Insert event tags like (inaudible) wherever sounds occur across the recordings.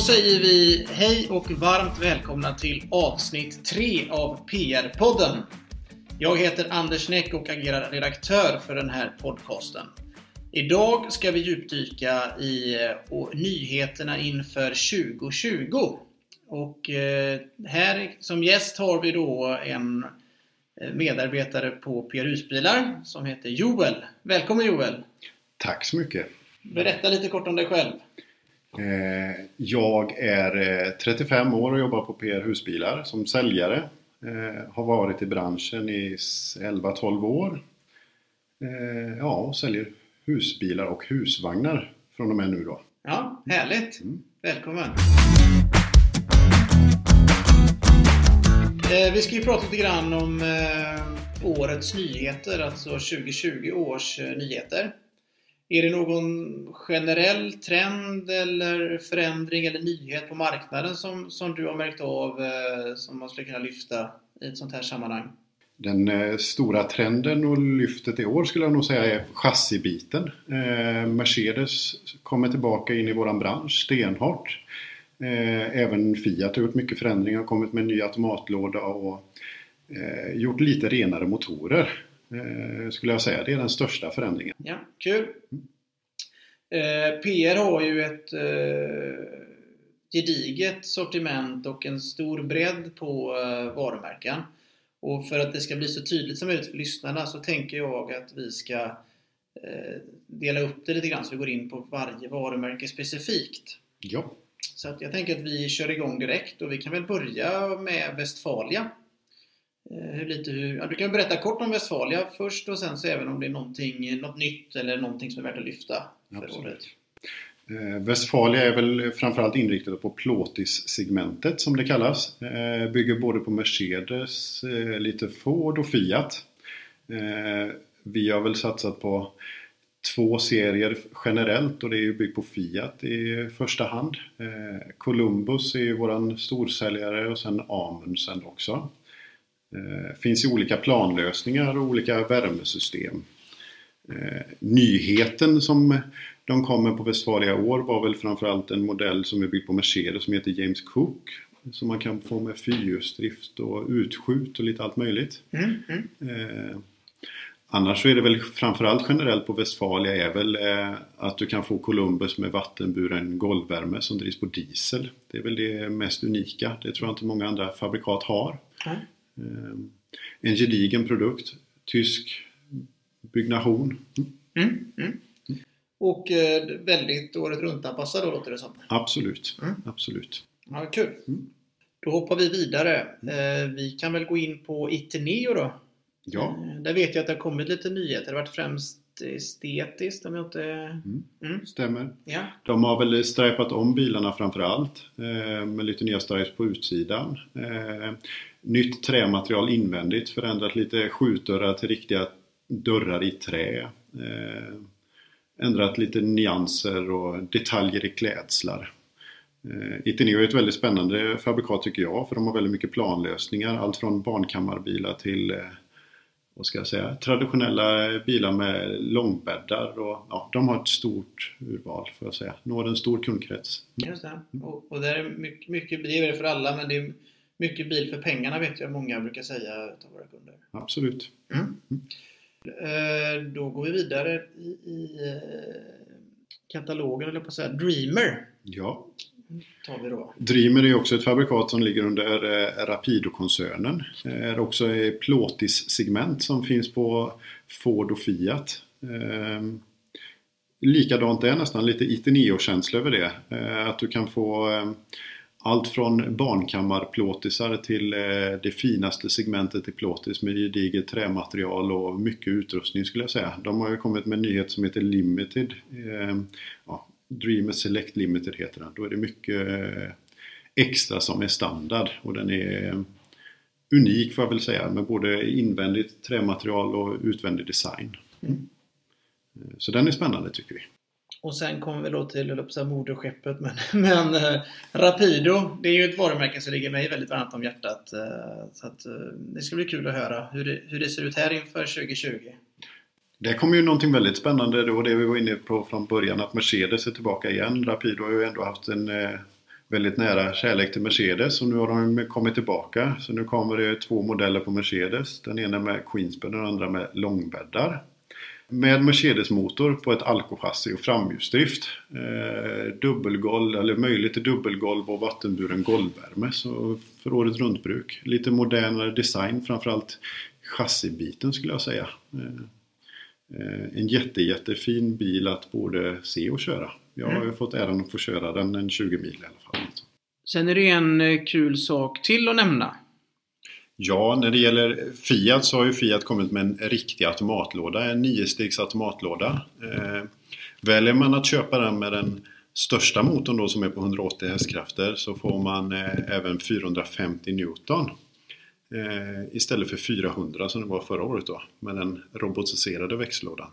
säger vi hej och varmt välkomna till avsnitt 3 av PR-podden. Jag heter Anders Näck och agerar redaktör för den här podcasten. Idag ska vi djupdyka i eh, nyheterna inför 2020. Och eh, här som gäst har vi då en eh, medarbetare på PR Husbilar som heter Joel. Välkommen Joel! Tack så mycket! Berätta lite kort om dig själv. Jag är 35 år och jobbar på PR Husbilar som säljare. Har varit i branschen i 11-12 år. Ja, och säljer husbilar och husvagnar från och med nu då. Ja, härligt! Mm. Välkommen! Eh, vi ska ju prata lite grann om eh, årets nyheter, alltså 2020 års eh, nyheter. Är det någon generell trend eller förändring eller nyhet på marknaden som, som du har märkt av eh, som man skulle kunna lyfta i ett sånt här sammanhang? Den eh, stora trenden och lyftet i år skulle jag nog säga är chassibiten. Eh, Mercedes kommer tillbaka in i våran bransch stenhårt. Eh, även Fiat har gjort mycket förändringar, kommit med en ny automatlåda och eh, gjort lite renare motorer. Skulle jag säga. Det är den största förändringen. Ja, kul! PR har ju ett gediget sortiment och en stor bredd på varumärken. Och för att det ska bli så tydligt som möjligt för lyssnarna så tänker jag att vi ska eh, dela upp det lite grann så vi går in på varje varumärke specifikt. Ja. Så att jag tänker att vi kör igång direkt och vi kan väl börja med Westfalia. Eh, hur, lite hur, ja, du kan berätta kort om Westfalia först och sen så även om det är någonting, något nytt eller någonting som är värt att lyfta för Absolut. året. Eh, Westfalia är väl framförallt inriktat på plåtis-segmentet som det kallas. Eh, bygger både på Mercedes, eh, lite Ford och Fiat. Vi har väl satsat på två serier generellt och det är ju byggt på Fiat i första hand. Columbus är ju våran storsäljare och sen Amundsen också. Finns ju olika planlösningar och olika värmesystem. Nyheten som de kommer på Westfalia år var väl framförallt en modell som är byggd på Mercedes som heter James Cook. Som man kan få med fyrhjulsdrift och utskjut och lite allt möjligt. Mm, mm. Eh, annars så är det väl framförallt generellt på Westfalia är väl eh, att du kan få Columbus med vattenburen golvvärme som drivs på diesel. Det är väl det mest unika. Det tror jag inte många andra fabrikat har. Mm. Eh, en gedigen produkt. Tysk byggnation. Mm, mm. Och eh, väldigt året runt anpassad då låter det som. Absolut, mm. absolut. Ja, kul. Mm. Då hoppar vi vidare. Eh, vi kan väl gå in på Iteneo då. Ja. Där vet jag att det har kommit lite nyheter. Det har varit främst estetiskt om jag inte... Mm. Mm. Stämmer. Ja. De har väl stripat om bilarna framförallt med lite nya stripes på utsidan. Nytt trämaterial invändigt, förändrat lite skjutdörrar till riktiga dörrar i trä ändrat lite nyanser och detaljer i klädslar. Eh, Itineo är ett väldigt spännande fabrikat tycker jag för de har väldigt mycket planlösningar. Allt från barnkammarbilar till eh, vad ska jag säga, traditionella bilar med långbäddar. Och, ja, de har ett stort urval för att säga. Når en stor kundkrets. Mm. Just det. Och, och det är mycket, mycket, det för alla men det är mycket bil för pengarna vet jag många brukar säga av våra kunder. Absolut. Mm. Mm. Eh, då går vi vidare i, i eh, katalogen, eller på att säga, Dreamer. Ja. Tar vi då. Dreamer är också ett fabrikat som ligger under eh, Rapido-koncernen. Det är också ett plåtis-segment som finns på Ford och Fiat. Ehm, likadant är nästan lite Itineo-känsla över det. Eh, att du kan få allt från barnkammarplåtisar till det finaste segmentet i plåtis med gediget trämaterial och mycket utrustning skulle jag säga. De har ju kommit med en nyhet som heter Limited. Ehm, ja, Dreamer Select Limited heter den. Då är det mycket eh, extra som är standard och den är unik får jag väl säga med både invändigt trämaterial och utvändig design. Mm. Så den är spännande tycker vi. Och sen kommer vi då till, jag på moderskeppet, men, (laughs) men eh, Rapido, det är ju ett varumärke som ligger mig väldigt varmt om hjärtat. Eh, så att, eh, det ska bli kul att höra hur det, hur det ser ut här inför 2020. Det kommer ju någonting väldigt spännande. Det var det vi var inne på från början, att Mercedes är tillbaka igen. Rapido har ju ändå haft en eh, väldigt nära kärlek till Mercedes och nu har de kommit tillbaka. Så nu kommer det två modeller på Mercedes. Den ena med Queensbed och den andra med långbäddar. Med Mercedes-motor på ett alkochassi och framhjulsdrift. Eh, dubbelgolv, eller möjligt till dubbelgolv och vattenburen golvvärme. Så för året runt bruk. Lite modernare design, framförallt chassibiten skulle jag säga. Eh, en jätte, jättefin bil att både se och köra. Jag har mm. fått äran att få köra den en 20 mil i alla fall. Sen är det en eh, kul sak till att nämna. Ja, när det gäller Fiat så har ju Fiat kommit med en riktig automatlåda, en 9-stegs automatlåda. Eh, väljer man att köpa den med den största motorn då som är på 180 hästkrafter så får man eh, även 450 Newton. Eh, istället för 400 som det var förra året då med den robotiserade växellådan.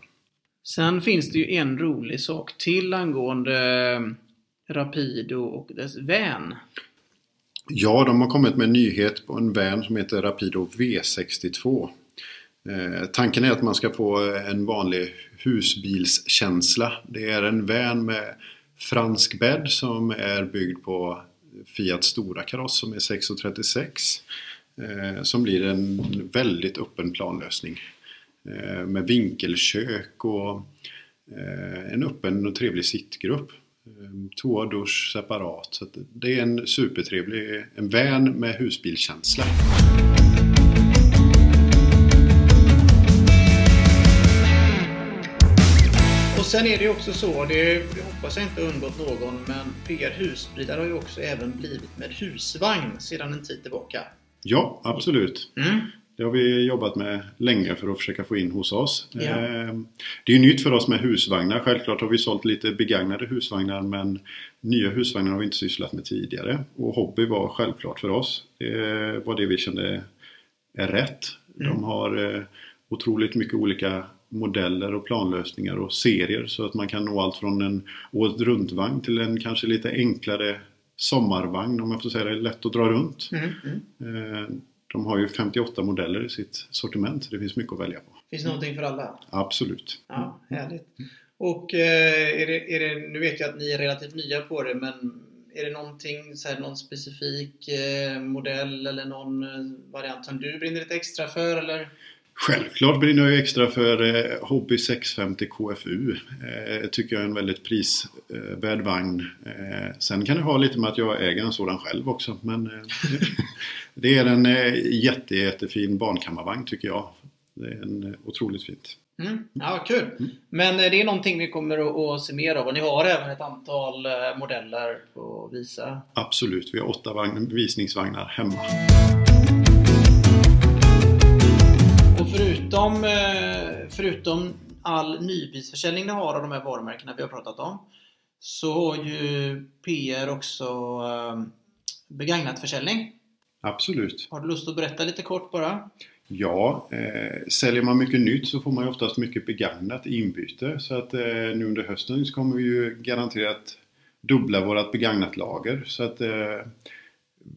Sen finns det ju en rolig sak till angående eh, Rapido och dess van. Ja, de har kommit med en nyhet på en van som heter Rapido V62. Eh, tanken är att man ska få en vanlig husbilskänsla. Det är en van med fransk bädd som är byggd på Fiat stora kaross som är 6,36. Eh, som blir en väldigt öppen planlösning. Eh, med vinkelkök och eh, en öppen och trevlig sittgrupp. Eh, Toa och dusch separat. Så det är en supertrevlig, en van med husbilkänsla. Och sen är det ju också så, det hoppas jag inte undgått någon, men PR Husbilar har ju också även blivit med husvagn sedan en tid tillbaka. Ja, absolut. Mm. Det har vi jobbat med länge för att försöka få in hos oss. Ja. Eh, det är ju nytt för oss med husvagnar. Självklart har vi sålt lite begagnade husvagnar men nya husvagnar har vi inte sysslat med tidigare. Och hobby var självklart för oss. Det var det vi kände är rätt. Mm. De har eh, otroligt mycket olika modeller och planlösningar och serier så att man kan nå allt från en året runtvagn till en kanske lite enklare sommarvagn om jag får säga det, lätt att dra runt. Mm, mm. Eh, de har ju 58 modeller i sitt sortiment så det finns mycket att välja på. Finns det någonting för alla? Absolut. Ja, härligt. Och eh, är det, är det, nu vet jag att ni är relativt nya på det men är det någonting, så här, någon specifik eh, modell eller någon variant som du brinner lite extra för eller? Självklart brinner jag extra för eh, Hobby 650 KFU. Eh, tycker jag är en väldigt prisvärd vagn. Eh, sen kan det ha lite med att jag äger en sådan själv också. Men eh, (laughs) det är en eh, jätte, jättefin barnkammarvagn tycker jag. Det är en eh, otroligt fint. Mm. Ja, kul! Mm. Men eh, det är någonting vi kommer att se mer av och ni har även ett antal eh, modeller att visa? Absolut, vi har åtta vagn, visningsvagnar hemma. Förutom, eh, förutom all nybilsförsäljning ni har av de här varumärkena vi har pratat om så har ju PR också eh, begagnat försäljning. Absolut. Har du lust att berätta lite kort bara? Ja, eh, säljer man mycket nytt så får man ju oftast mycket begagnat inbyte. Så att eh, nu under hösten så kommer vi ju garanterat dubbla vårat begagnat lager. Så att eh,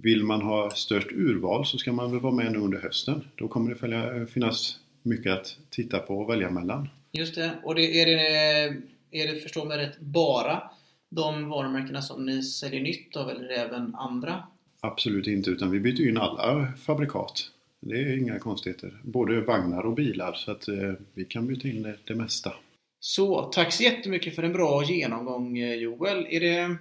vill man ha störst urval så ska man väl vara med nu under hösten. Då kommer det följa, finnas mycket att titta på och välja mellan. Just det. Och det, är, det, är det, förstå mig rätt, bara de varumärkena som ni säljer nytt av eller även andra? Absolut inte, utan vi byter in alla fabrikat. Det är inga konstigheter. Både vagnar och bilar, så att eh, vi kan byta in det, det mesta. Så, tack så jättemycket för en bra genomgång eh, Joel. Är det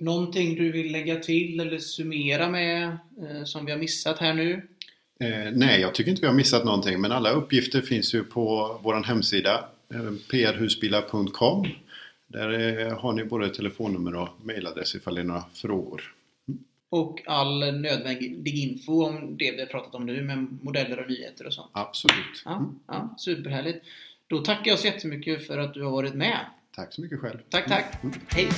någonting du vill lägga till eller summera med eh, som vi har missat här nu? Eh, nej, jag tycker inte vi har missat någonting men alla uppgifter finns ju på vår hemsida eh, prhusbilar.com Där eh, har ni både telefonnummer och mailadress ifall det är några frågor. Och all nödvändig info om det vi har pratat om nu med modeller och nyheter och sånt. Absolut. Ja, ja, superhärligt. Då tackar jag så jättemycket för att du har varit med. Tack så mycket själv. Tack, tack. Mm. Hej.